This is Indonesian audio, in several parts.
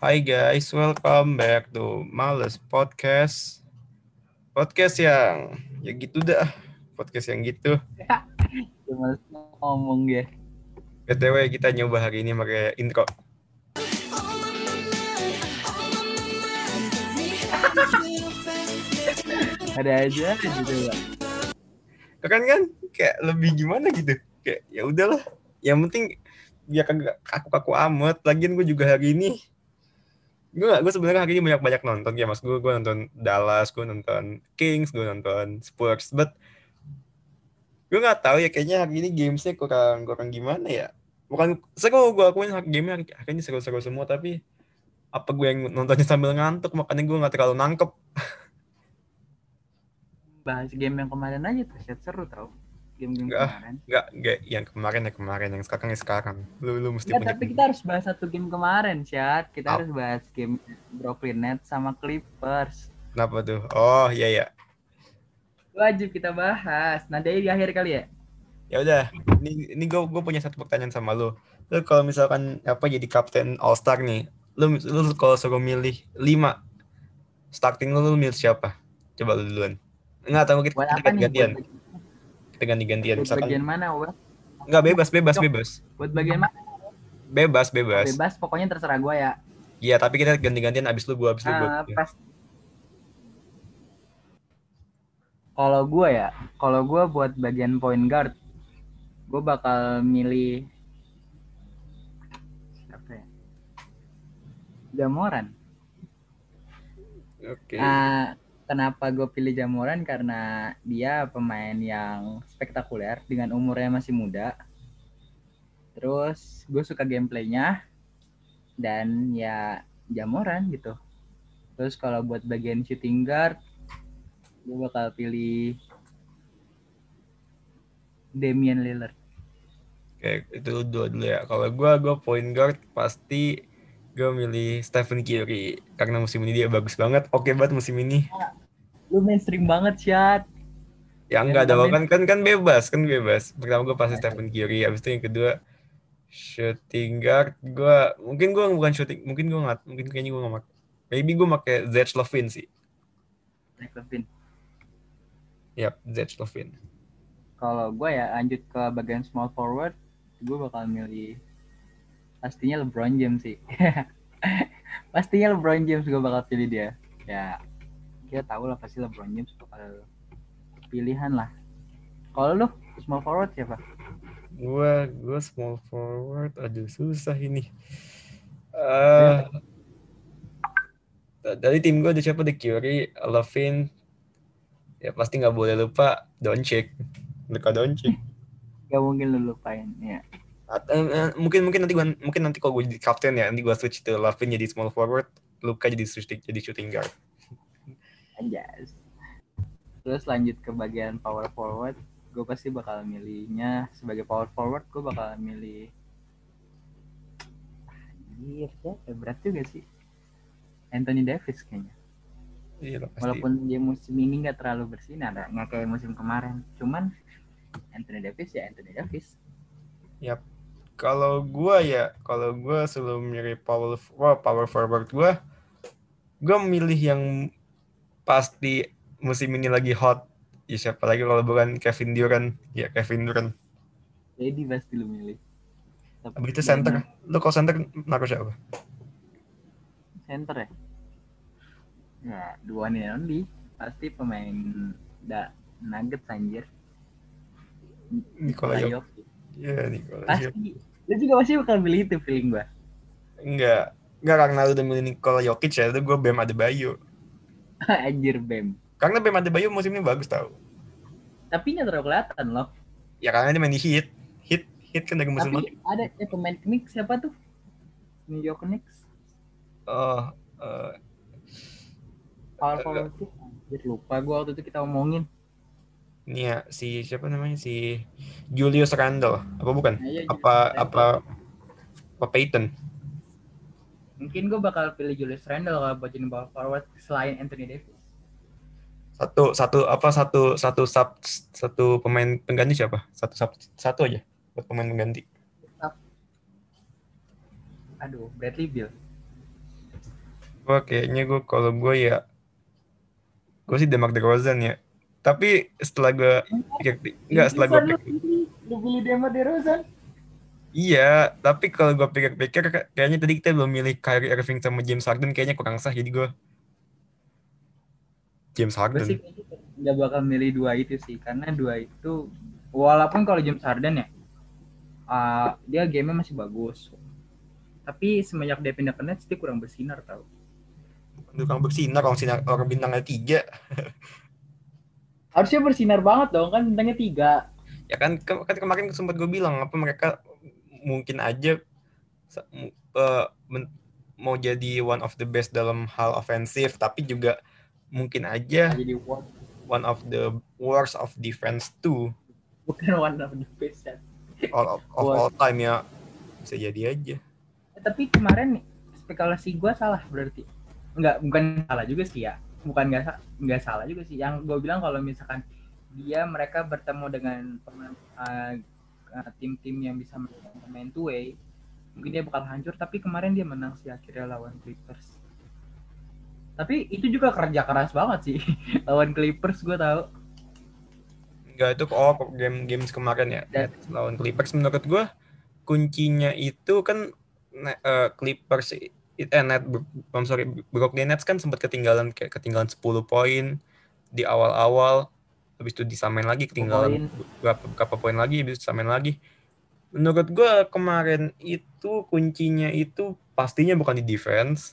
Hai guys, welcome back to Males Podcast. Podcast yang ya gitu dah. Podcast yang gitu. Ngomong ya. BTW kita nyoba hari ini pakai intro. Ada aja gitu lah. Keren kan? Kayak lebih gimana gitu. Kayak ya udahlah. Yang penting biar kagak kaku-kaku amat. Lagian gue juga hari ini gue gue sebenarnya hari ini banyak banyak nonton ya mas. Gue gue nonton Dallas gue nonton Kings gue nonton Spurs but gue nggak tahu ya kayaknya hari ini gamesnya kurang kurang gimana ya. Bukan seru gue akuin gamenya hari, hari ini seru-seru semua tapi apa gue yang nontonnya sambil ngantuk? Makanya gue nggak terlalu nangkep. Bahas game yang kemarin aja tuh, seru tau. Game-game Nggak. kemarin. nggak nggak yang kemarin ya kemarin yang sekarang ya sekarang lu lu mesti Nggak, punya tapi kita harus bahas satu game kemarin, Syat. Kita Apa? harus bahas game Brooklyn Nets sama Clippers. kenapa tuh oh iya ya Wajib kita bahas. Nanti di akhir kali ya. ya udah ini ini gue gue punya satu pertanyaan sama lu lu kalau misalkan apa jadi kapten All Star nih lu lu kalau suruh milih lima starting lu, lu milih siapa coba lu duluan nggak tahu kita, kita Buat, kita ganti-gantian buat misalkan bagian mana, Wes? nggak bebas bebas bebas Buat bagian mana? bebas bebas Bebas, pokoknya terserah gue ya. iya tapi kita ganti-gantian abis lu gua abis lu gua Eh, pas kalau gue ya, kalau gue buat bagian point guard, gue bakal milih siapa ya? Jamoran. oke Ah, kenapa gue pilih Jamoran? Karena dia pemain yang spektakuler dengan umurnya masih muda. Terus gue suka gameplaynya dan ya Jamoran gitu. Terus kalau buat bagian shooting guard, gue bakal pilih Damian Lillard. Oke, itu dua dulu ya. Kalau gua gua point guard pasti gua milih Stephen Curry karena musim ini dia bagus banget. Oke banget musim ini. Lu mainstream banget, Syat. Ya enggak namanya- kan kan kan bebas, kan bebas. Pertama gua pasti Stephen Curry, habis itu yang kedua shooting guard gua mungkin gua bukan shooting, mungkin gua nggak mungkin kayaknya gua nggak mak maybe gua pakai Zach Levine sih. Zach Levine. Yap, Zach Levine. Kalau gue ya lanjut ke bagian small forward, gue bakal milih pastinya LeBron James sih. pastinya LeBron James gue bakal pilih dia. Ya, kita tahu lah pasti LeBron James bakal pilihan lah. Kalau lu small forward siapa? Gua gua small forward, aduh susah ini. Eh dari tim gue ada siapa The Curry, Levine, ya pasti nggak boleh lupa Doncic, Luka Doncic. Gak mungkin lu lupain ya. At- eh, mungkin mungkin nanti gua mungkin nanti kalau gue jadi kapten ya nanti gue switch to Levine jadi small forward, Luka jadi shooting jadi shooting guard. Anjas. Terus lanjut ke bagian power forward, gue pasti bakal milihnya sebagai power forward gue bakal milih Anjir, siapa? berat juga sih. Anthony Davis kayaknya. Iya pasti. Walaupun dia musim ini nggak terlalu bersinar, ya, nggak kayak musim kemarin. Cuman Anthony Davis ya Anthony Davis. Yap. Kalau gua ya, kalau gua sebelum milih power wah, power forward gua, gua milih yang pasti musim ini lagi hot. Ya siapa lagi kalau bukan Kevin Durant? Ya Kevin Durant. Jadi pasti lu milih. Tapi Abis itu center. Lu kalau center naruh siapa? Center ya? Ya, dua nih only. Pasti pemain da Nuggets anjir. Nikola Jokic. Ya Nikola Jokic. Pasti. Lu juga pasti bakal pilih itu feeling gua. Enggak. Enggak karena lu udah milih Nikola Jokic ya, itu gua Bam Adebayo. anjir Bem. Karena Bam Adebayo musim ini bagus tau. Tapi nggak terlalu kelihatan loh. Ya karena dia main di Heat. Heat, Heat kan dari musim. Tapi ada eh, pemain Knicks siapa tuh? New York Knicks. Oh, eh, Power forward. Anjir lupa gua waktu itu kita omongin. ini ya si siapa namanya si Julius Randle apa bukan? Iya, apa Julius apa apa Peyton? Mungkin gua bakal pilih Julius Randle kalau buat jadi power forward selain Anthony Davis. Satu satu apa satu satu sub satu pemain pengganti siapa? Satu sub, satu aja buat pemain pengganti. Aduh, Bradley Bill. gue kayaknya gue kalau gue ya gue sih Demar Derozan ya tapi setelah gue pikir enggak setelah gue pikir lu pilih Demar Derozan iya tapi kalau gue pikir-pikir kayaknya tadi kita belum milih Kyrie Irving sama James Harden kayaknya kurang sah jadi gue James Harden. gue sih nggak bakal milih dua itu sih karena dua itu walaupun kalau James Harden ya uh, dia gamenya masih bagus. Tapi semenjak dia pindah ke Nets dia kurang bersinar tau. Kurang bersinar orang sinar orang bintangnya tiga. Harusnya bersinar banget dong kan bintangnya tiga. Ya kan, ke kan kemarin sempat gue bilang apa mereka mungkin aja uh, mau jadi one of the best dalam hal ofensif tapi juga mungkin aja jadi one, of the worst of defense too. Bukan one of the best ya. all of, of all time ya. Bisa jadi aja. Eh, tapi kemarin spekulasi gue salah berarti. Nggak bukan salah juga sih ya. Bukan nggak nggak salah juga sih. Yang gue bilang kalau misalkan dia mereka bertemu dengan pemain uh, tim-tim yang bisa main two way mungkin dia bakal hancur tapi kemarin dia menang sih akhirnya lawan Clippers. Tapi itu juga kerja keras banget sih lawan Clippers gue tahu. Enggak itu oh game games kemarin ya? Dan, lawan Clippers. Menurut gue kuncinya itu kan uh, Clippers eh net I'm sorry Brooklyn Nets kan sempat ketinggalan kayak ketinggalan 10 poin di awal-awal habis itu disamain lagi ketinggalan. berapa berapa poin lagi habis disamain lagi. Menurut gue kemarin itu kuncinya itu pastinya bukan di defense.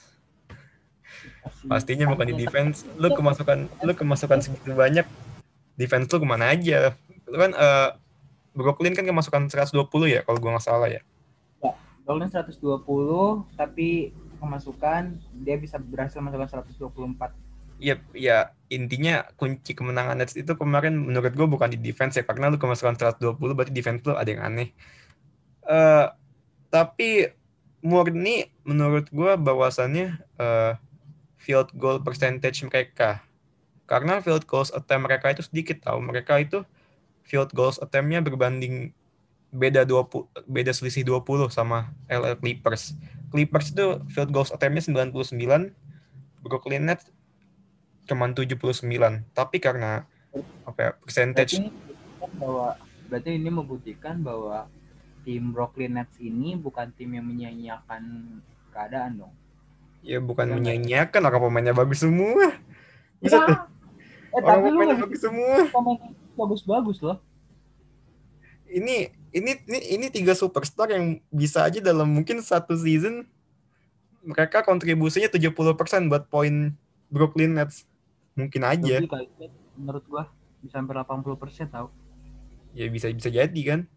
Pastinya bukan di defense. Lu kemasukan lu kemasukan segitu banyak defense lu ke mana aja? Lu kan uh, Brooklyn kan kemasukan 120 ya kalau gue nggak salah ya? Ya Brooklyn 120 tapi kemasukan dia bisa berhasil masukkan 124 Iya, ya intinya kunci kemenangan Nets itu kemarin menurut gue bukan di defense ya karena lu kemasukan 120 berarti defense lu ada yang aneh. Uh, tapi murni menurut gue bahwasannya uh, field goal percentage mereka karena field goals attempt mereka itu sedikit tahu mereka itu field goals attempt-nya berbanding beda 20 beda selisih 20 sama LA Clippers. Clippers itu field goals attempt-nya 99, Brooklyn Nets cuma 79. Tapi karena apa ya, percentage berarti bahwa berarti ini membuktikan bahwa tim Brooklyn Nets ini bukan tim yang menyanyiakan keadaan dong. Ya bukan menyanyiakan orang pemainnya bagus semua. Bisa ya. Eh, orang tapi pemainnya bagus semua. Pemain bagus-bagus loh. Ini ini ini ini tiga superstar yang bisa aja dalam mungkin satu season mereka kontribusinya 70% buat poin Brooklyn Nets. Mungkin aja. Lebih, menurut gua bisa hampir 80% tau. Ya bisa bisa jadi kan.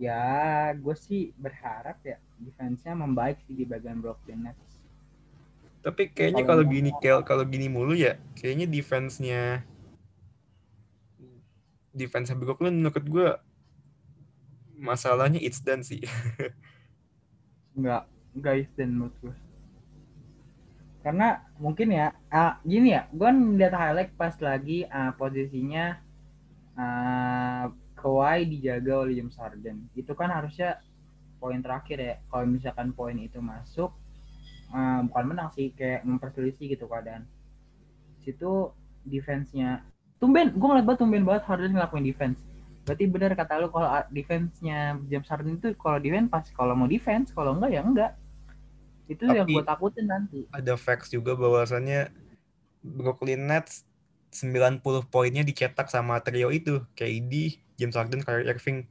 Ya, gue sih berharap ya defense-nya membaik sih di bagian Brooklyn Nets. Tapi kayaknya kalau gini kalau gini mulu ya, kayaknya defense-nya defense Brooklyn menurut gue masalahnya it's done sih. enggak, enggak it's done menurut gue. Karena mungkin ya, uh, gini ya, gue melihat highlight pas lagi uh, posisinya uh, Kawhi dijaga oleh James Harden. Itu kan harusnya poin terakhir ya. Kalau misalkan poin itu masuk, uh, bukan menang sih, kayak memperselisih gitu keadaan. Situ defense-nya tumben gue ngeliat banget tumben banget Harden ngelakuin defense berarti benar kata lu kalau defense-nya James Harden itu kalau defense pas kalau mau defense kalau enggak ya enggak itu Tapi yang gue takutin nanti. ada facts juga bahwasannya Brooklyn Nets 90 poinnya dicetak sama trio itu KD, James Harden, Kyrie Irving.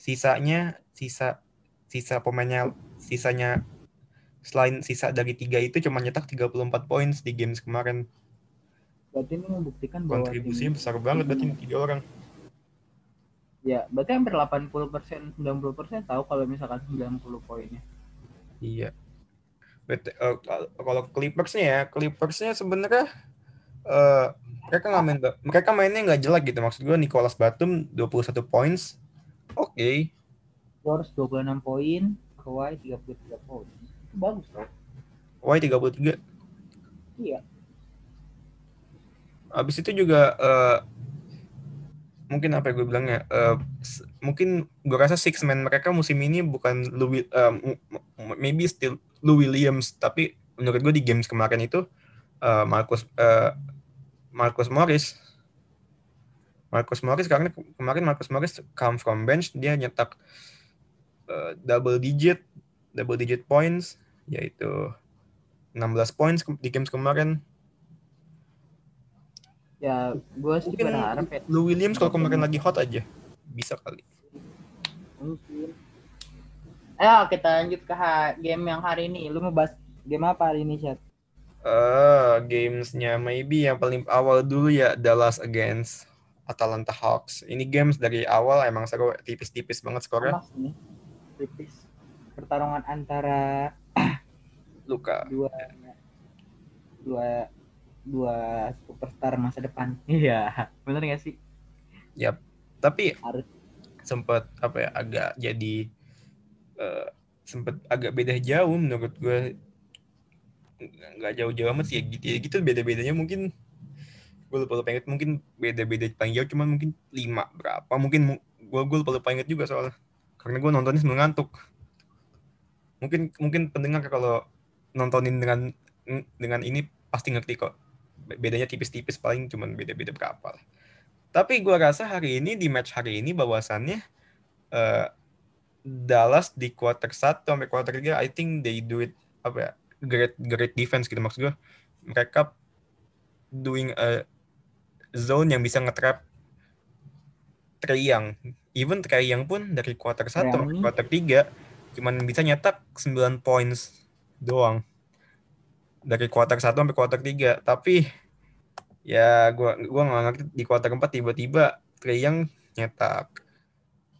Sisanya sisa sisa pemainnya sisanya selain sisa dari tiga itu cuma nyetak 34 poin di games kemarin. Berarti ini membuktikan bahwa kontribusinya besar banget berarti tiga orang. Ya berarti hampir 80 persen 90 persen tahu kalau misalkan 90 poinnya. Iya uh, kalau Clippersnya ya Clippersnya sebenarnya uh, mereka nggak main mereka mainnya nggak jelek gitu. Maksud gue Nicholas Batum 21 points oke. Okay. Warriors 26 poin Kawhi 33 poin. Bagus loh Kawhi 33 iya. Abis itu juga uh, mungkin apa ya gue bilang ya, uh, mungkin gue rasa six man mereka musim ini bukan lebih uh, maybe still Lou Williams tapi menurut gue di games kemarin itu uh, Marcus uh, Marcus Morris. Marcus Morris karena kemarin Marcus Morris come from bench dia nyetak uh, double digit double digit points yaitu 16 points di games kemarin. Ya gue sih mungkin berharap ya. Lou Williams kalau kemarin lagi hot aja bisa kali. Mungkin ayo kita lanjut ke game yang hari ini. Lu mau bahas game apa hari ini chat Eh, gamesnya maybe yang paling awal dulu ya Dallas against Atalanta Hawks. Ini games dari awal emang seru tipis-tipis banget skornya. Tipis. Pertarungan antara Luka. dua dua dua superstar masa depan. Iya bener gak sih? Tapi harus. sempat apa ya agak jadi eh sempat agak beda jauh menurut gue nggak jauh-jauh amat sih ya gitu ya gitu. Beda-bedanya mungkin gue lupa lupa inget mungkin beda-beda paling jauh cuman mungkin lima berapa. Mungkin mu- gue gue lupa lupa inget juga soalnya. Karena gue nontonnya sambil ngantuk. Mungkin mungkin pendengar kalau nontonin dengan dengan ini pasti ngerti kok. Be- bedanya tipis-tipis paling cuman beda-beda berapa tapi gue rasa hari ini di match hari ini bahwasannya eh, Dallas di quarter 1 sampai quarter 3 I think they do it apa ya great great defense gitu maksud gue mereka doing a zone yang bisa nge-trap Young. Even Young pun dari quarter 1 Trae Young sampai ini- quarter 3 cuman bisa nyetak 9 points doang. Dari quarter 1 sampai quarter 3 tapi ya gua gua nggak ngerti di quarter 4 tiba-tiba Trae Young nyetak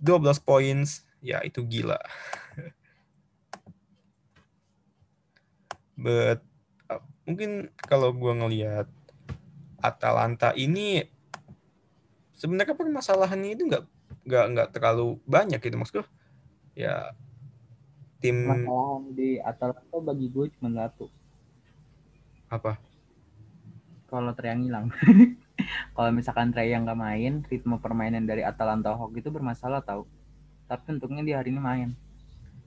12 points ya itu gila but uh, mungkin kalau gua ngelihat Atalanta ini sebenarnya permasalahannya itu nggak nggak nggak terlalu banyak gitu maksudku ya tim Masalahan di Atalanta bagi gue cuma satu. apa Kalau Trae yang hilang. Kalau misalkan Trae yang gak main, ritme permainan dari Atalanta Hawk itu bermasalah tau. Tapi untungnya di hari ini main.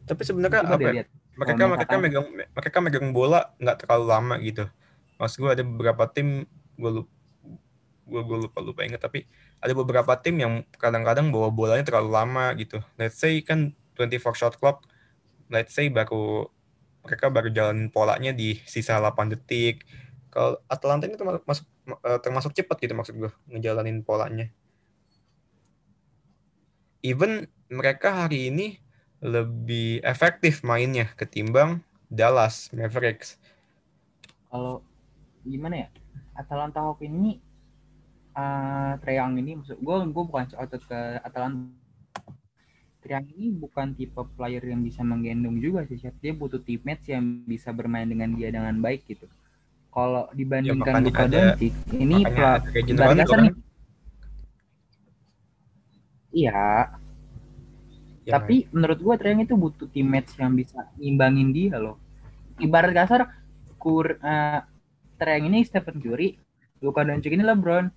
tapi sebenarnya apa ya, mereka mereka megang mereka megang bola nggak terlalu lama gitu. Maksud gue ada beberapa tim gue lupa gue gue lupa lupa inget tapi ada beberapa tim yang kadang-kadang bawa bolanya terlalu lama gitu. Let's say kan 24 shot clock let's say baru mereka baru jalan polanya di sisa 8 detik. Kalau Atalanta ini termasuk masuk, eh, termasuk cepat gitu maksud gue ngejalanin polanya. Even mereka hari ini lebih efektif mainnya ketimbang Dallas Mavericks Kalau gimana ya? Atalanta Hawk ini uh, Trae Young ini maksud gue gue bukan otot ke Atalanta Trae Young ini bukan tipe player yang bisa menggendong juga sih Chef. dia butuh teammates yang bisa bermain dengan dia dengan baik gitu kalau dibandingkan makanya Luka Doncic ini kasar kan. nih iya Ya, tapi menurut gue Trae Young itu butuh teammates yang bisa ngimbangin dia loh. Ibarat kasar kur uh, Trae Young ini Stephen Curry Luka Doncic ini LeBron.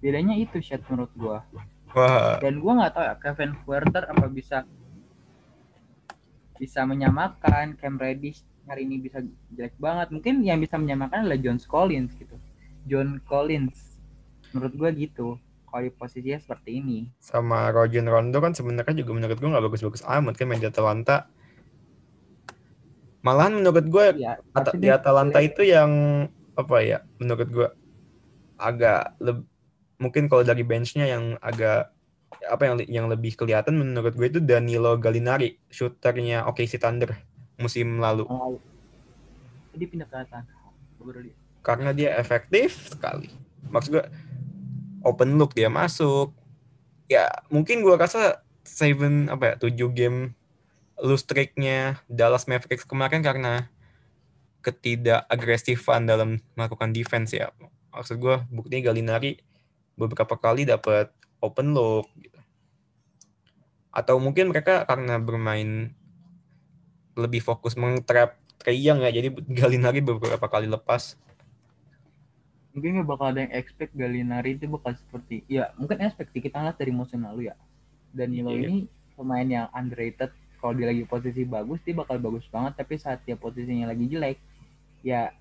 Bedanya itu shot menurut gue wah. Dan gue nggak tahu ya Kevin Huerter apa bisa bisa menyamakan Cam Reddish hari ini bisa jelek banget. Mungkin yang bisa menyamakan adalah John Collins gitu. John Collins. Menurut gue gitu kalau di posisinya seperti ini. Sama Rajon Rondo kan sebenarnya juga menurut gue nggak bagus-bagus amat kan main di Atalanta. Malahan menurut gue ya At- di Atalanta itu yang apa ya menurut gue agak leb- mungkin kalau dari benchnya yang agak apa yang yang lebih kelihatan menurut gue itu Danilo Gallinari shooternya OKC Thunder musim lalu. Oh, dia pindah ke Atlanta karena dia efektif sekali. Maksud gue open look dia masuk. Ya mungkin gue rasa seven apa ya tujuh game lose streaknya Dallas Mavericks kemarin karena ketidakagresifan dalam melakukan defense ya. Maksud gue buktinya Galinari beberapa kali dapat open look gitu. atau mungkin mereka karena bermain lebih fokus mengtrap Trae Young ya jadi Galinari beberapa kali lepas mungkin nggak bakal ada yang expect Gallinari itu bakal seperti ya mungkin expect sih kita lihat dari musim lalu ya. Danilo Iya. ini pemain yang underrated. Kalau dia lagi posisi bagus dia bakal bagus banget. Tapi saat dia posisinya lagi jelek ya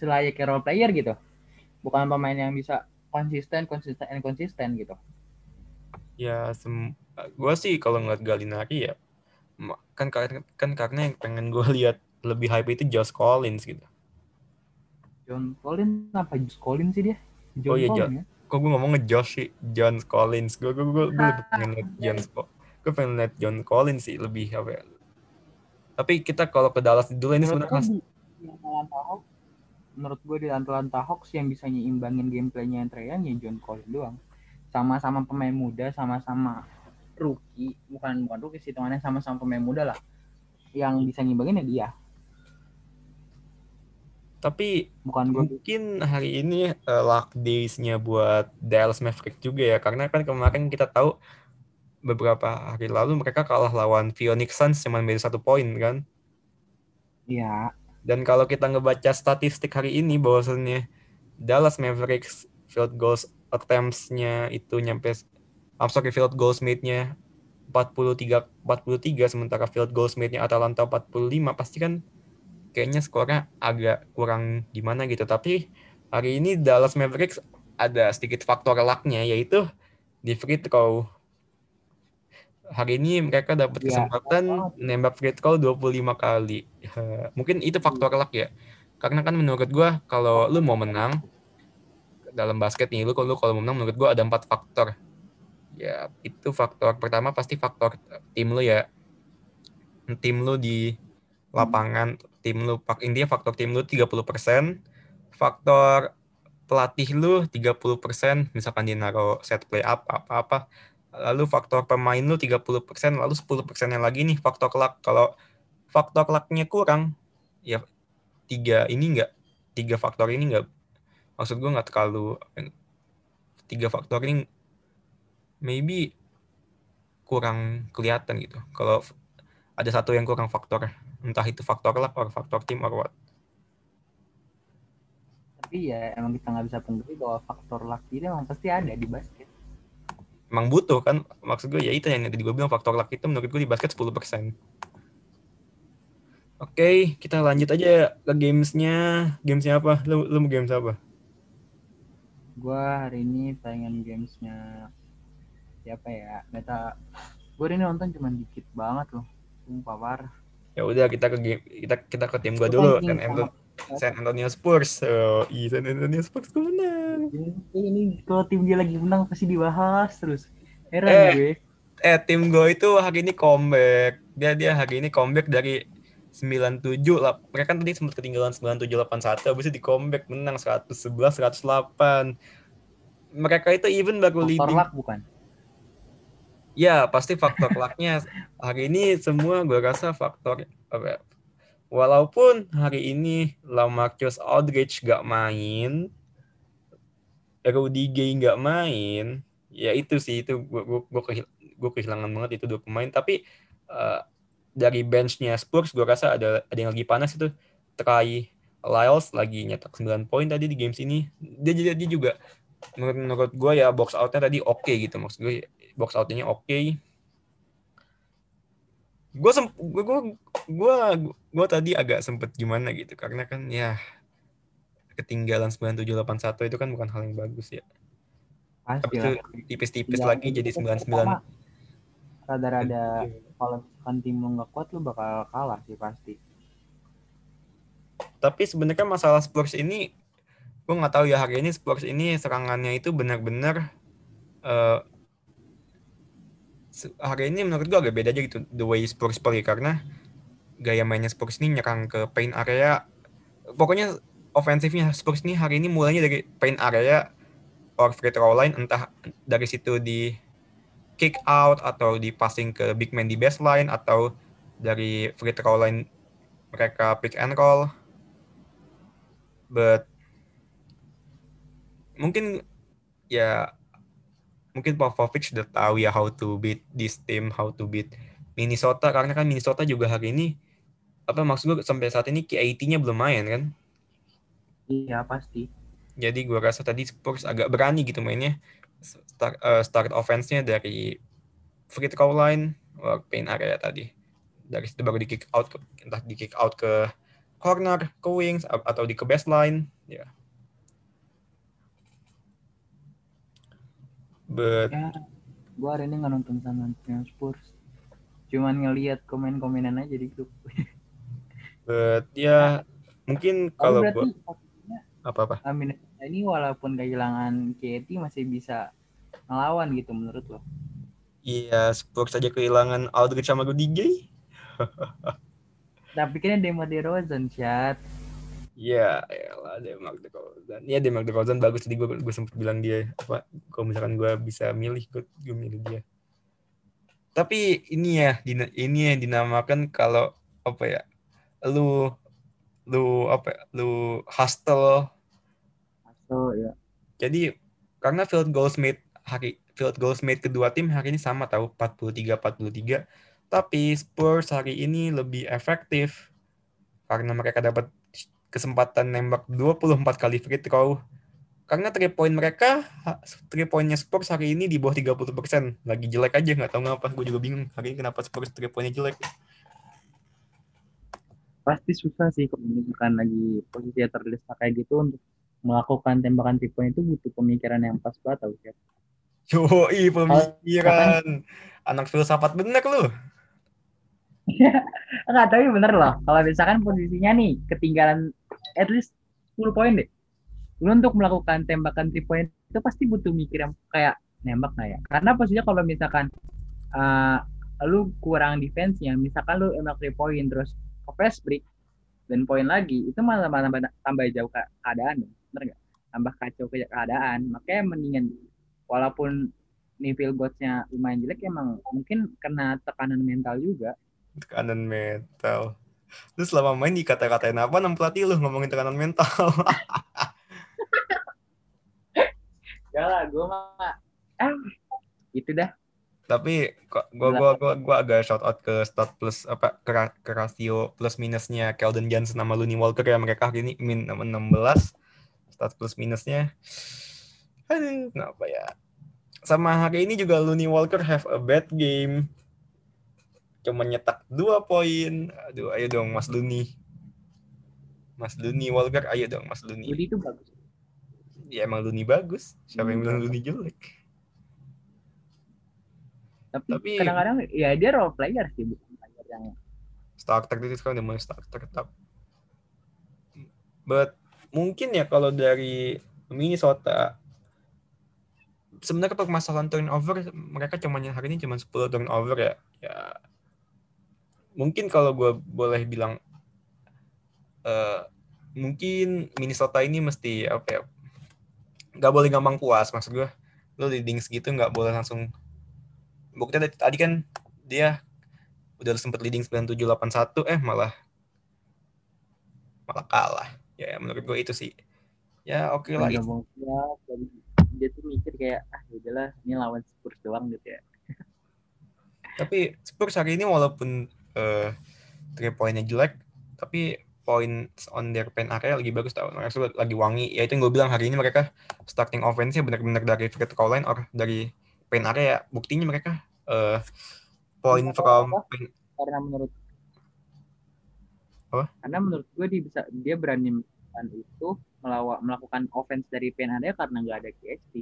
selayaknya role player gitu. Bukan pemain yang bisa konsisten konsisten and konsisten gitu. Ya sem gue sih kalau ngeliat Galinari ya kan karena kan karena yang pengen gue lihat lebih hype itu Josh Collins gitu John Collins apa Josh Collins sih dia? John Oh iya, Collins ya? kok gue ngomong Josh sih? John Collins. Gue gue gue, gue lebih pengen lihat John gue pengen lihat John Collins sih lebih apa ya. Tapi kita kalau ke Dallas dulu ini sebenarnya Hawks menurut gue di Atlanta Hawks yang bisa nyimbangin gameplaynya yang Trae ya John Collins doang. Sama-sama pemain muda sama-sama rookie. Bukan bukan rookie sih temannya sama-sama pemain muda lah. Yang bisa nyimbangin ya dia tapi bukan gue mungkin hari ini uh, luck days-nya buat Dallas Mavericks juga ya. Karena kan kemarin kita tahu beberapa hari lalu mereka kalah lawan Phoenix Suns cuma beda satu poin kan? Ya dan kalau kita ngebaca statistik hari ini bahwasannya Dallas Mavericks field goals attempts-nya itu nyampe I'm sorry field goals made-nya 43 43 sementara field goals made-nya Atalanta 45 pasti kan kayaknya skornya agak kurang gimana gitu. Tapi hari ini Dallas Mavericks ada sedikit faktor luck-nya yaitu di free throw. Hari ini mereka dapat Ya, kesempatan nembak free throw 25 kali. Ya, mungkin itu faktor luck ya. Karena kan menurut gua kalau lu mau menang dalam basket nih lu kalau lu kalau mau menang menurut gua ada empat faktor. Ya itu faktor pertama pasti faktor tim lu ya. Tim lu di lapangan tim lu intinya faktor tim lu 30% faktor pelatih lu 30% misalkan dia naruh set play up apa-apa lalu faktor pemain lu 30% lalu 10% yang lagi nih faktor luck. Kalau faktor lucknya kurang ya tiga ini enggak tiga faktor ini enggak maksud gua nggak terlalu tiga faktor ini maybe kurang kelihatan gitu. Kalau ada satu yang kurang faktor entah itu faktor luck atau faktor tim or what tapi ya emang kita nggak bisa pungkiri bahwa faktor luck ini emang pasti ada di basket emang butuh kan maksud gue ya itu yang tadi gue bilang faktor luck itu menurut gue di basket 10% Oke, kita lanjut aja ke gamesnya. Gamesnya apa? Lu, lu mau games apa? gue hari ini pengen gamesnya siapa ya meta gue hari ini nonton cuma dikit banget loh parah Ya udah kita ke game, kita kita ke tim gue Lu dulu. kan San, tim Antonio, sama- San Antonio Spurs. Oh, iya San Antonio Spurs gue menang. ini, ini kalau tim dia lagi menang pasti dibahas terus heran Eh. gue Eh tim gue itu hari ini comeback. Dia dia hari ini comeback dari 97 lah. Mereka kan tadi sempat ketinggalan 9781 habis itu di comeback menang 111 108. Mereka itu even baru leading. bukan Ya, pasti faktor lucknya hari ini semua gue rasa faktor apa ya, Walaupun hari ini Lamarcus Aldridge gak main, Rudy Gay gak main, ya itu sih itu gue gue kehil- gue kehilangan banget itu dua pemain. Tapi eh, dari benchnya Spurs gue rasa ada ada yang lagi panas itu Trey Lyles lagi nyetak 9 poin tadi di games ini. Dia dia juga menurut menurut gue ya box outnya tadi oke gitu maksud gue box outnya oke. Gue sem gue gue gue gue tadi agak sempet gimana gitu karena kan ya ketinggalan 9781 itu kan bukan hal yang bagus ya. pasti lah itu tipis-tipis Tinggal lagi jadi itu 99. pertama, rada-rada kalau misalkan tim lu nggak kuat lu bakal kalah sih pasti Tapi sebenarnya masalah Spurs ini gue nggak tahu ya hari ini Spurs ini serangannya itu benar-benar se- hari ini menurut gue agak beda aja gitu the way Spurs play karena gaya mainnya Spurs ini nyerang ke paint area. Pokoknya ofensifnya Spurs ini hari ini mulainya dari paint area or free throw line entah dari situ di kick out atau di passing ke big man di baseline atau dari free throw line mereka pick and roll. But mungkin ya mungkin Popovich udah tahu ya how to beat this team, how to beat Minnesota karena kan Minnesota juga hari ini apa maksud gue sampai saat ini KAT-nya belum main kan. iya pasti Jadi gue rasa tadi Spurs agak berani gitu mainnya start, eh, start offense-nya dari free throw line paint area tadi. dari situ baru di kick out ke, entah di kick out ke corner, ke wings atau di ke baseline, ya. Yeah. But ya, gue hari ini nggak nonton sama Spurs. Cuman ngelihat komen-komenan aja di grup. But ya mungkin kalau gua apa-apa. Amin ini walaupun kehilangan KT masih bisa ngelawan gitu menurut lo? Iya, Spurs saja kehilangan Aldridge sama Rudy Gay. Tapi kan Demar Derozan, chat. Iya, lah Demar Derozan. Iya, Demar Derozan bagus tadi gue gue sempat bilang dia apa kalau misalkan gue bisa milih gue, gue milih dia. Tapi ini ya, ini yang dinamakan kalau apa ya? Lu lu apa ya, lu hustle hustle ya. Jadi karena field goals made hari field goals made kedua tim hari ini sama tahu 43-43. Tapi Spurs hari ini lebih efektif karena mereka dapat kesempatan nembak 24 kali free throw. Karena 3 point mereka, 3 poinnya Spurs hari ini di bawah 30%. Lagi jelek aja, nggak tahu ngapa. Gue juga bingung hari ini kenapa Spurs 3 poinnya jelek. Pasti susah sih kalau misalkan lagi posisi terdesak kayak gitu untuk melakukan tembakan 3 point itu butuh pemikiran yang pas banget tau sih. Yoi, pemikiran. Anak filsafat bener lu. Enggak, tapi bener loh. Kalau misalkan posisinya nih ketinggalan at least 10 poin deh. Lu untuk melakukan tembakan 3 point itu pasti butuh mikir yang kayak nembak nggak ya? Karena posisinya kalau misalkan uh, lu kurang defense-nya, misalkan lu emak 3 point terus ke fast break dan poin lagi, itu malah tambah, tambah jauh keadaan, bener nggak? Tambah kacau keadaan. Makanya mendingan walaupun nih feel godsnya lumayan jelek emang mungkin kena tekanan mental juga tekanan mental lu selama main dikata-katain apa nam pelatih lu ngomongin tekanan mental. Ya lah gue mah ah itu dah. Tapi kok gua gua gua gua agak shout out ke stat plus apa ke, ke rasio plus minusnya Keldon Johnson sama Looney Walker ya mereka hari ini min 16 stat plus minusnya. Aduh kenapa ya? Sama hari ini juga Looney Walker have a bad game cuma nyetak dua poin. Aduh ayo dong Mas Looney Mas Looney Walker ayo dong Mas Looney Looney itu bagus. Ya emang Looney bagus. Siapa yang bilang Looney jelek? Tapi, kadang-kadang ya dia role player sih bukan player yang starter itu kan udah mulai starter tetap but mungkin ya kalau dari Minnesota sebenarnya permasalahan turnover mereka cuma hari ini cuma 10 turnover ya. Ya mungkin kalau gue boleh bilang uh, mungkin Minnesota ini mesti apa ya nggak boleh gampang puas maksud gue lo leading segitu nggak boleh langsung buktinya tadi kan dia udah sempat leading 9781 eh malah malah kalah. Ya menurut gue itu sih. Ya oke okay lah itu dia tuh mikir kayak ah ya udahlah ini lawan Spurs doang gitu ya. Tapi Spurs hari ini walaupun uh, three poinnya jelek tapi poin on their pen area lagi bagus tau mereka lagi wangi ya itu yang gue bilang hari ini mereka starting offense-nya benar-benar dari free throw line or dari pen area buktinya mereka uh, point from apa? karena menurut apa? karena menurut gue dia bisa dia berani itu melawak melakukan offense dari pen area karena nggak ada KST.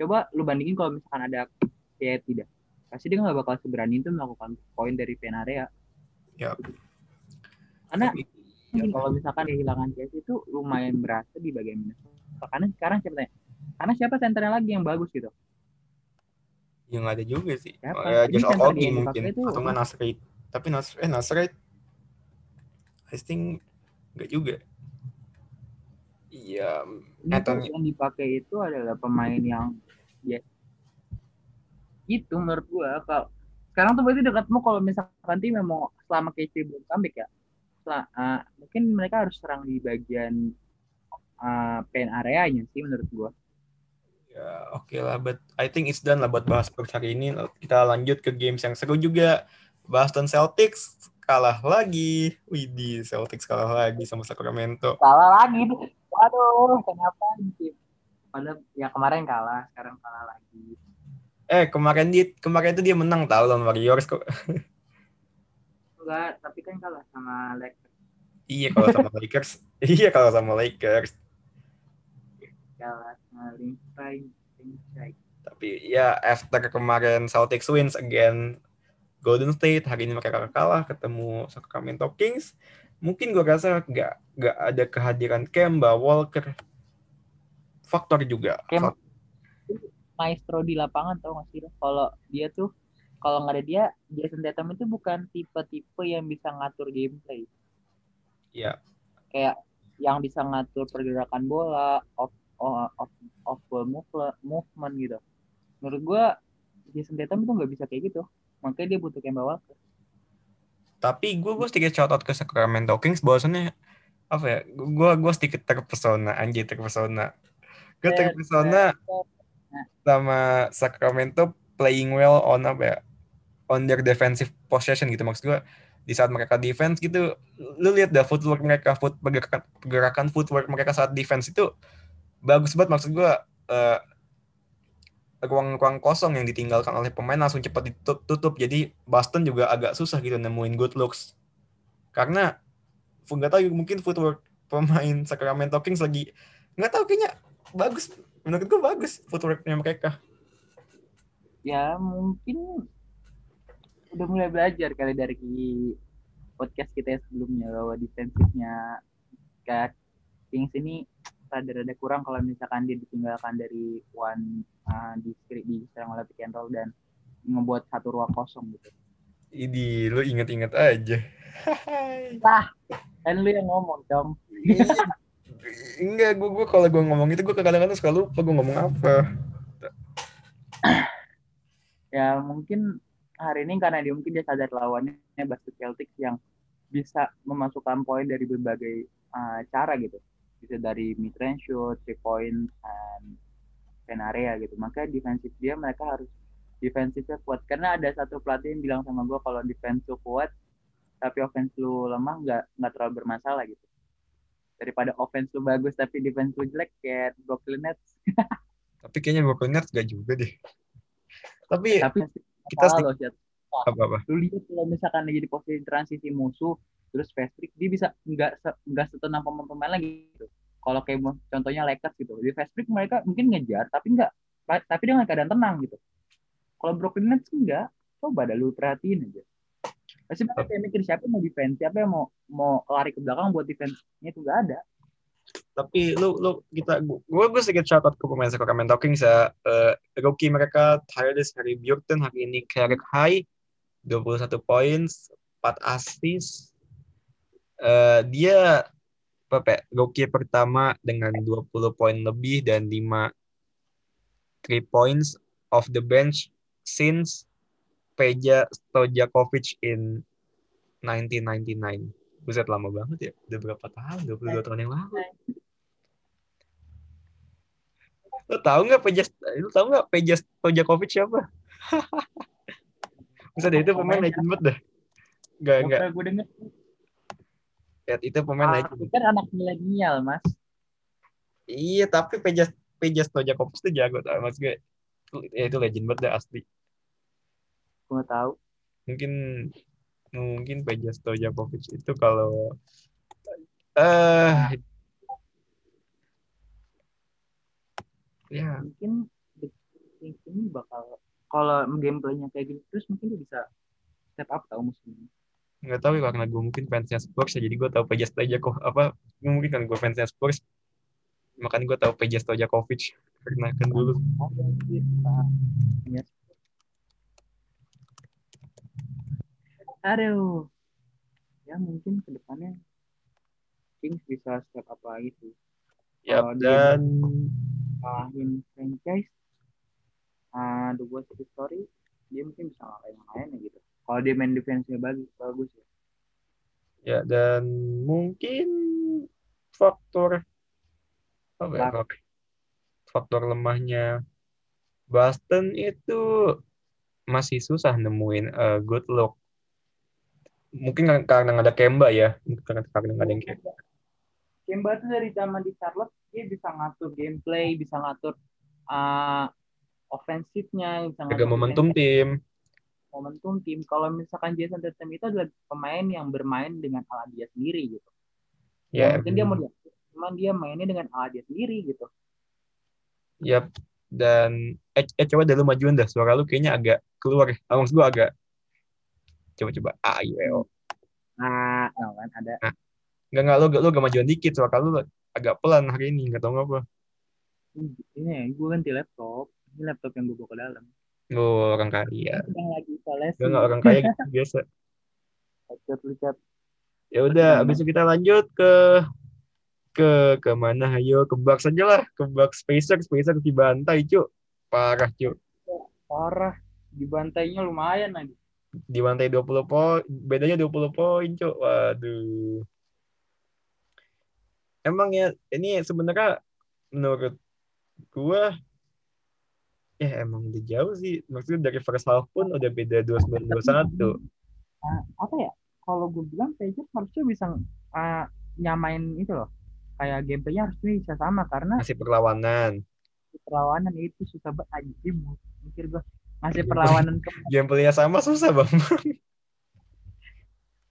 Coba lu bandingin kalau misalkan ada KST tidak, pasti dia nggak bakal seberani itu melakukan poin dari pen area. Ya. Karena ya, kalau misalkan kehilangan KST itu lumayan berasa di bagian minus. Karena sekarang siapa Karena siapa senternya lagi yang bagus gitu? Yang ada juga sih. Siapa? Ya, Josh Okogi mungkin. Itu, Atau nggak Nasrid. Tapi Nasrid, eh Nasrid, I think nggak juga. Iya. Yang dipakai itu adalah pemain yang ya itu menurut gua kalau sekarang tuh berarti dekatmu kalau misalkan tim mau selama KC belum comeback ya setelah, uh, mungkin mereka harus serang di bagian uh, pen areanya sih menurut gua ya oke okay lah but I think it's done lah buat bahas hari ini kita lanjut ke games yang seru juga Boston Celtics kalah lagi. Widih, Celtics kalah lagi sama Sacramento. Kalah lagi. Waduh, kenapa sih? Padahal ya kemarin kalah, sekarang kalah lagi. Eh, kemarin dia kemarin itu dia menang tahu lawan Warriors kok. enggak tapi kan kalah sama Lakers Iya kalau sama Lakers. Iya kalau sama Lakers. kalah sama Linspine Tapi ya after kemarin Celtics wins again Golden State, hari ini mereka kalah ketemu Sacramento Kings. Mungkin gue rasa nggak nggak ada kehadiran Kemba Walker. Faktor juga. Kemba. Maestro di lapangan tau gak sih kalau dia tuh kalau nggak ada dia Jason Tatum itu bukan tipe-tipe yang bisa ngatur gameplay Iya. kayak yang bisa ngatur pergerakan bola off off off, off ball move- movement gitu menurut gua Jason Tatum itu nggak bisa kayak gitu makanya dia butuh Kemba Walker Tapi gue gue sedikit shout out ke Sacramento Kings bahwasannya apa ya? Gue gue sedikit terpesona anjir terpesona. Gue terpesona sama Sacramento playing well on apa ya? On their defensive possession gitu. Maksud gue di saat mereka defense gitu lu lihat dah footwork mereka foot pergerakan, pergerakan footwork mereka saat defense itu bagus banget. Maksud gue eh, ruang-ruang kosong yang ditinggalkan oleh pemain langsung cepat ditutup. Jadi Boston juga agak susah gitu nemuin good looks. Karena nggak tahu mungkin footwork pemain Sacramento Kings lagi nggak tahu kayaknya bagus menurut gue bagus footworknya mereka ya mungkin udah mulai belajar kali dari podcast kita yang sebelumnya bahwa defensifnya Kat Kings ini rada-rada kurang kalau misalkan dia ditinggalkan dari one uh, di di serang oleh pick and roll dan ngebuat satu ruang kosong gitu. ini lu inget-inget aja Kan lu yang ngomong dong. enggak gue gue kalau gue ngomong itu gue kadang-kadang suka lupa gue ngomong apa Ya mungkin hari ini karena dia mungkin dia sadar lawannya basket Celtics yang bisa memasukkan poin dari berbagai uh, cara gitu. Bisa dari mid range shoot, three point, and pen area gitu. Maka defensif dia mereka harus defensifnya kuat. Karena ada satu pelatih yang bilang sama gue kalau defense lu kuat, tapi offense lu lemah nggak nggak terlalu bermasalah gitu. Daripada offense lu bagus tapi defense lu jelek kayak Brooklyn Nets. tapi kayaknya Brooklyn Nets gak juga deh. Tapi tapi kita loh, apa apa? Lu lihat kalau misalkan lagi di posisi transisi musuh terus fast break dia bisa nggak se- nggak setenang pemain-pemain lagi. Gitu kalau kayak contohnya Lakers gitu. Di fast break mereka mungkin ngejar tapi nggak tapi dengan keadaan tenang gitu. Kalau Brooklyn Nets enggak coba dah lu perhatiin aja pasti mereka kayak mikir siapa yang mau defense siapa yang mau mau lari ke belakang buat defense-nya itu? Nggak ada. Tapi lu lu kita gue gue sedikit shout out ke pemain Sacramento Kings ya Eh, rookie mereka Tyrese Harry Burton hari ini career high 21 points 4 assist Eh, dia apa ya, rookie pertama dengan 20 poin lebih dan 5 3 points off the bench since Peja Stojakovic in 1999 Buset lama banget ya. Udah berapa tahun? 22 tahun yang lalu. Lo tau nggak Peja lo tau nggak Peja Stojakovic siapa? Buset deh, itu pemain legend banget dah. Enggak, enggak. gue denger Ya, itu pemain ah, legend. itu kan anak milenial mas Iya, tapi Peja Peja Stojakovic itu jago tau mas gue. Ya, itu legend banget dah asli. Gue nggak tahu. Mungkin mungkin Peja Stojakovic itu kalau eh ya. Mungkin ini bakal kalau gameplaynya kayak gini terus mungkin dia bisa step up tau musim ini. nggak tahu ya karena gue mungkin fansnya Spurs ya jadi gue tahu Peja Stojakov apa mungkin kan gue fansnya Spurs. Makanya gue tahu Peja Stojakovic karena kan dulu. Ah, ya. Aduh, ya mungkin ke depannya Kings bisa step up lagi sih. ya dia dan kalahin franchise, ah The Worst Story, dia mungkin bisa ngalahin yang lainnya gitu. Kalau dia main defense-nya bagus, bagus ya. ya dan mungkin faktor apa ya, Luck. fak- faktor lemahnya Boston itu masih susah nemuin eh, good look mungkin karena ada Kemba ya karena karena ada yang Kemba Kemba tuh dari zaman di Charlotte dia bisa ngatur gameplay, bisa ngatur uh, ofensifnya, bisa ngatur momentum tim momentum tim. Kalau misalkan Jason Tatum itu adalah pemain yang bermain dengan ala dia sendiri gitu. Ya, Ya, mungkin dia mau cuman dia mainnya dengan ala dia sendiri gitu. Yap. Dan eh, eh coba deh lu majuin dah suara lu kayaknya agak keluar. Ah, maksud gua agak coba-coba A I E O. Nah, oh kan ada. Enggak enggak lu lu agak majuan dikit suara lu agak pelan hari ini enggak tahu ngapa. Ini gue ganti laptop. Ini laptop yang gue bawa ke dalam. Lu orang kaya. Sedang lagi instalasi. Enggak enggak orang kaya gitu biasa. Headset lihat. Ya udah, habis itu kita lanjut ke ke ke mana ayo ke Bucks aja lah ke Bucks Pacers Pacers dibantai cu parah cu Parah. Dibantainya lumayan lagi. Dibantai 20 poin bedanya 20 poin cu waduh. Emang ya ini sebenarnya menurut gua ya emang udah jauh sih. Maksudnya dari first half pun udah beda 29 21 Nah, apa ya? Kalau gue bilang Pacers harusnya bisa uh, nyamain itu loh. Kayak gameplaynya harusnya bisa sama karena masih perlawanan perlawanan itu susah banget. Aja mikir gue masih perlawanan ke gameplaynya sama susah bang.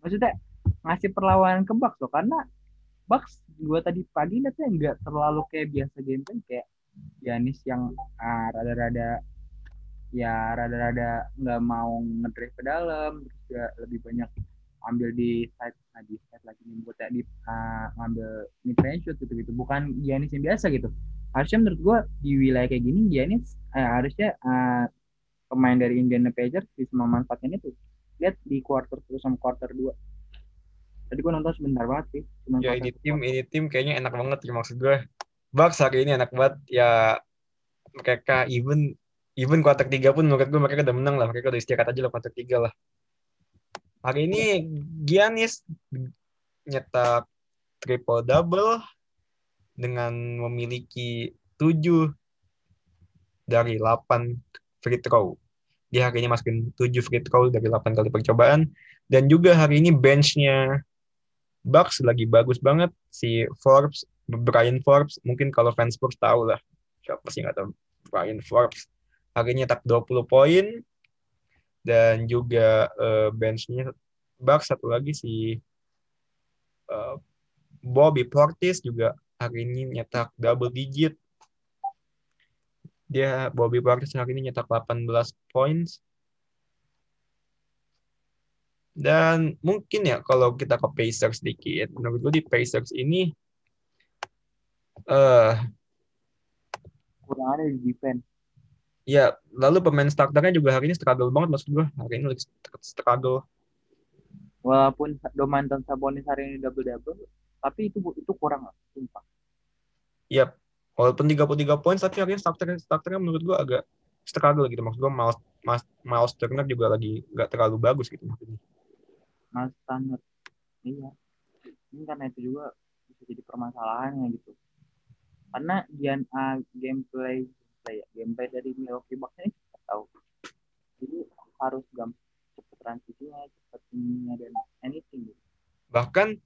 Maksudnya ngasih perlawanan ke Bucks loh karena Bucks gue tadi pagi liatnya nggak terlalu kayak biasa gameplay kayak Yanis yang ah, rada-rada ya rada-rada nggak mau ngedrive ke dalam terus juga lebih banyak ambil di side nah di side lagi buat di ah, ngambil mid range shoot gitu gitu bukan Giannis yang biasa gitu. Harusnya menurut gue di wilayah kayak gini Giannis eh, harusnya ah, pemain dari Indiana Pacers bisa memanfaatkan itu. Lihat di quarter terus sama quarter 2 tadi gue nonton sebentar banget sih cuma ya quarter ini tim quarter ini tim kayaknya enak banget ya maksud gue Bucks hari ini enak banget. Ya mereka even even kuarter 3 pun menurut gue mereka udah menang lah. Mereka udah istirahat aja lah kuarter 3 lah. Hari ini Giannis nyetak triple double dengan memiliki 7 dari 8 free throw dia hari ini masukin 7 free throw dari 8 kali percobaan. Dan juga hari ini benchnya Bucks lagi bagus banget. Si Forbes Brian Forbes mungkin kalau fans Spurs tahu lah. Siapa sih nggak tahu? Brian Forbes. Hari ini nyetak 20 poin. Dan juga eh, benchnya Bucks satu lagi si eh, Bobby Portis juga hari ini nyetak double digit dia Bobby Portis hari ini nyetak 18 points. Dan mungkin ya kalau kita ke Pacers sedikit, menurut gue di Pacers ini eh kurang ada di defense. ya lalu pemain starternya juga hari ini struggle banget maksud gue hari ini lagi struggle. Walaupun Domantas Sabonis hari ini double double tapi itu itu kurang lah sumpah. Ya walaupun 33 poin tapi ini starter starternya menurut gue agak struggle gitu. Maksud gue Miles, Miles, Miles Turner juga lagi nggak terlalu bagus gitu maksudnya. Mas standar iya. Ini karena itu juga bisa jadi permasalahannya gitu. Karena gian uh, gameplay gameplay ya, gameplay dari Milwaukee Bucks ini kita tahu. Jadi harus gampang cepet transisinya cepet ininya dan anything gitu. bahkan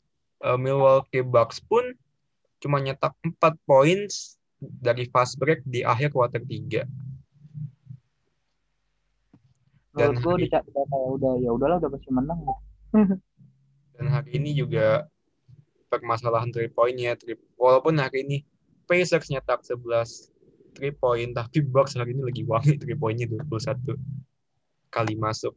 eh, Milwaukee Bucks pun cuma nyetak 4 poin dari fast break di akhir kuarter 3 Dan gue hari- udah, kayak udah ya udahlah udah pasti menang. Dan hari ini juga permasalahan three pointnya three, walaupun hari ini Pacers nyetak 11 three point tapi Bucks hari ini lagi wangi three pointnya 21 kali masuk.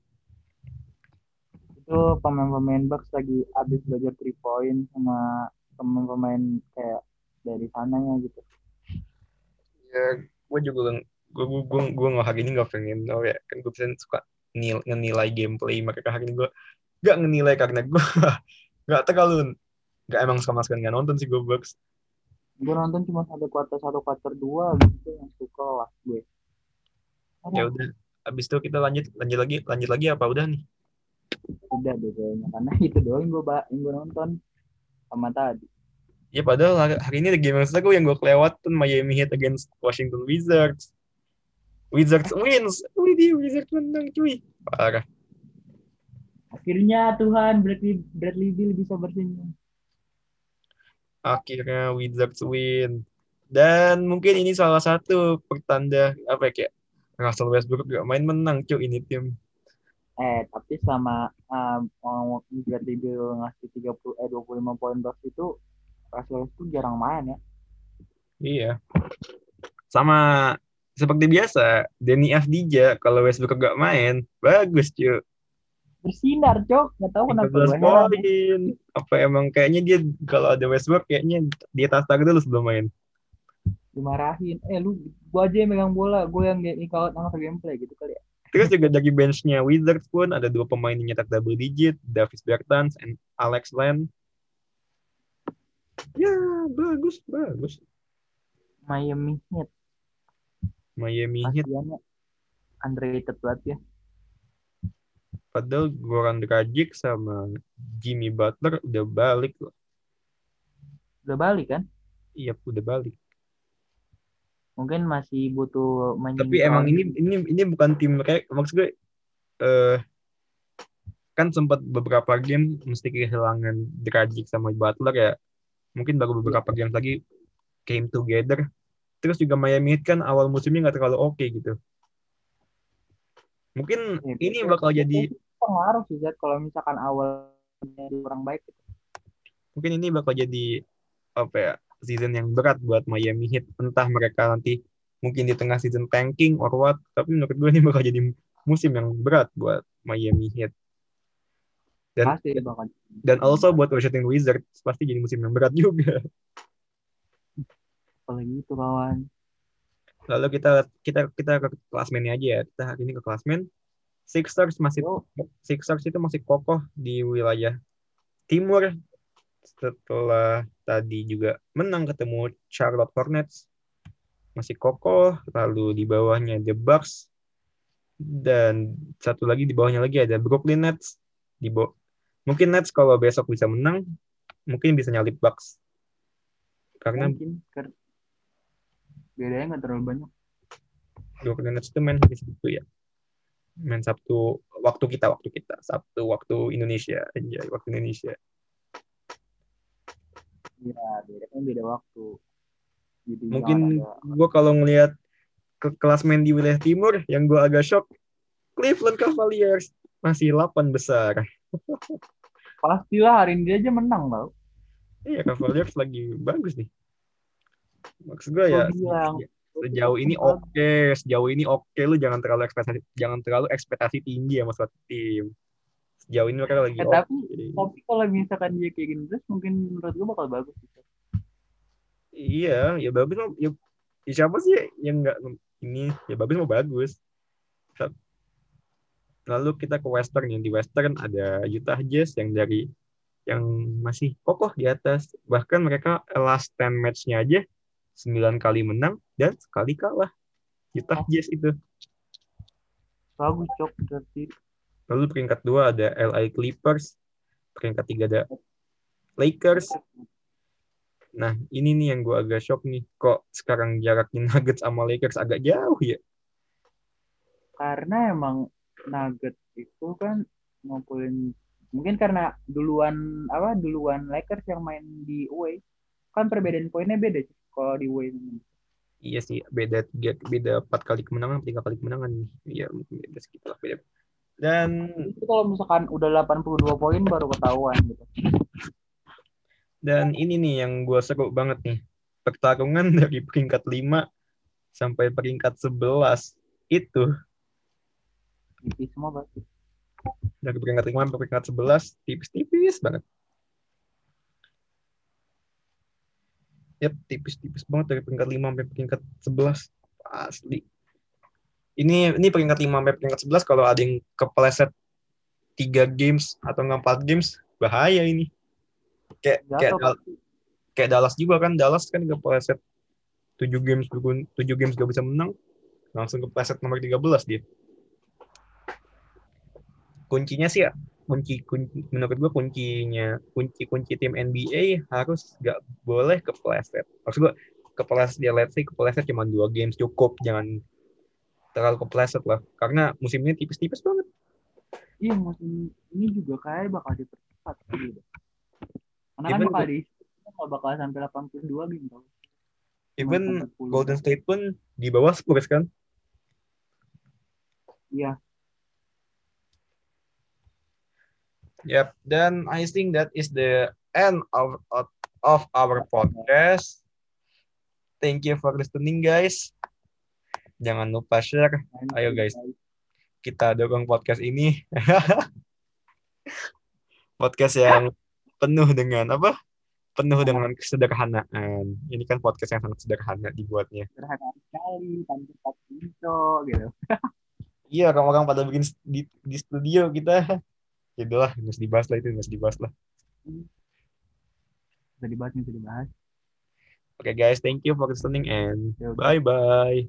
Itu pemain-pemain Bucks lagi habis belajar three point sama pemain-pemain kayak dari sananya gitu. Ya gue juga gue gue gue gue nggak hari ini nggak pengen tahu ya kan gue bisa suka nil, ngenilai gameplay mereka hari ini gue nggak ngenilai karena gue nggak terlalu nggak emang sama sekali nggak nonton sih gue Bucks gue nonton cuma sampai kuarter satu kuarter dua gitu yang suka lah gue. Ya udah abis itu kita lanjut lanjut lagi lanjut lagi apa udah nih? Udah deh kayaknya karena itu doang gue yang gue nonton sama tadi Ya padahal hari- ini ada game yang seru yang gue kelewatan Miami Heat against Washington Wizards. Wizards wins. Wih, Wizards menang cuy. Parah. akhirnya Tuhan Bradley Bradley Bill bisa bersenyum Akhirnya Wizards win. Dan mungkin ini salah satu pertanda apa ya kayak Russell Westbrook gak main menang cuy ini tim. eh tapi selama um, Bradley Beal ngasih 30 eh 25 poin plus itu Russell Westbrook jarang main ya. Iya. Sama seperti biasa, Denny Afdija kalau Westbrook gak main, bagus cuy. Bersinar, Cok. Nggak tahu kenapa 13 gue heran. poin. Apa emang kayaknya dia kalau ada Westbrook kayaknya di atas target dulu sebelum main. Dimarahin. Eh, lu gua aja yang megang bola, gue yang ngikut langsung gameplay gitu kali ya. Terus juga dari benchnya Wizards pun ada dua pemain yang nyetak double digit, Davis Bertans and Alex Len. Bagus, bagus. Miami Heat. Miami Heat underrated banget ya. padahal Goran Dragic sama Jimmy Butler udah balik loh. Udah balik kan? Iya, udah balik. Mungkin masih butuh main Tapi emang ini ini ini bukan tim mereka maksud gue eh kan sempat beberapa game mesti kehilangan Dragic sama Butler ya. Mungkin baru beberapa game lagi came together. Terus juga Miami Heat kan awal musimnya nggak terlalu oke gitu. Mungkin Ya, ini bakal jadi pengaruh sih Zat kalau misalkan awalnya kurang baik gitu. mungkin ini bakal jadi apa ya season yang berat buat Miami Heat entah mereka nanti mungkin di tengah season tanking or what tapi menurut gue ini bakal jadi musim yang berat buat Miami Heat dan Pasti bakal. dan also buat Washington Wizards pasti jadi musim yang berat juga. Apalagi itu kawan. lalu kita kita kita ke klasmennya aja ya. Kita hari ini ke klasmen Sixers masih Yo, Sixers itu masih kokoh di wilayah timur. Setelah tadi juga menang ketemu Charlotte Hornets. Masih kokoh lalu di bawahnya The Bucks. Dan satu lagi di bawahnya lagi ada Brooklyn Nets. Di bawah mungkin Nets kalau besok bisa menang mungkin bisa nyalip Bucks. Karena mungkin ker- bedanya nggak terlalu banyak. Brooklyn Nets itu main hari Sabtu ya. Main Sabtu waktu kita waktu kita. Sabtu waktu Indonesia. Aja waktu Indonesia. Iya, beda kan beda waktu. Jadi mungkin gue kalau ngelihat ke klasmen di wilayah timur yang gue agak shock Cleveland Cavaliers. Masih 8 besar pastilah hari ini aja menang tau. iya Cavaliers lagi bagus nih maksud gue ya bilang. sejauh ini oke sejauh ini oke lu jangan terlalu ekspektasi jangan terlalu ekspektasi tinggi sama suatu tim sejauh ini mereka lagi Eh, oke tapi tapi kalau misalkan dia kayak gini terus mungkin menurut gue bakal bagus gitu. iya ya bagus ya, ya siapa sih yang nggak ini ya bagus mau bagus lalu kita ke Western yang di Western ada Utah Jazz yang dari yang masih kokoh di atas. Bahkan mereka last 10 match-nya aja 9 kali menang dan sekali kalah. Utah Jazz itu. Bagus cok berarti. lalu peringkat dua ada LA Clippers peringkat tiga ada Lakers. Nah ini nih yang gue agak shock nih kok sekarang jaraknya Nuggets sama Lakers agak jauh ya? Karena emang Nugget itu kan ngumpulin mungkin karena duluan apa duluan Lakers yang main di away kan perbedaan poinnya beda kalau di away Iya sih, beda tiga, beda empat kali kemenangan, tiga kali kemenangan. Iya, mungkin beda segitu lah, beda. Dan itu kalau misalkan udah 82 poin baru ketahuan gitu dan ini nih yang gue seru banget nih, pertarungan dari peringkat 5 sampai peringkat 11 itu tipis semua pasti dari peringkat 5 sampai peringkat 11 tipis-tipis banget. Yap, tipis-tipis banget dari peringkat 5 sampai peringkat 11. Asli. Ini ini peringkat 5 sampai peringkat 11 kalau ada yang kepleset 3 games atau enggak 4 games, bahaya ini. Kayak kayak, Jatuh Dal- kayak Dallas juga kan, Dallas kan kepleset 7 games 7 games gak bisa menang, langsung kepleset nomor 13 dia kuncinya sih ya, kunci, kunci menurut gua kuncinya kunci kunci tim NBA harus gak boleh kepleset. Maksud gua kepleset ya let's say kepleset cuma dua games cukup, jangan terlalu kepleset lah. Karena musim ini tipis-tipis banget. iya musim ini juga kayak bakal dipercepat gitu karena kan Even bakal di bakal bakal sampai 82 game tau. Even Cuma 10. Golden State pun di bawah Spurs kan. iya Yep. Dan I think that is the end of of our podcast. Thank you for listening guys. Jangan lupa share. Ayo, guys. Kita dorong podcast ini. podcast yang penuh dengan apa? Penuh dengan kesederhanaan. Ini kan podcast yang sangat sederhana dibuatnya. Sederhana sekali, tanpa intro gitu. Iya, orang-orang pada bikin di, di studio kita. Udahlah, nggak usah dibahas lah itu, usah dibahas lah. Bisa dibahas, bisa dibahas. Oke okay, guys, thank you for listening and Yuk. bye-bye.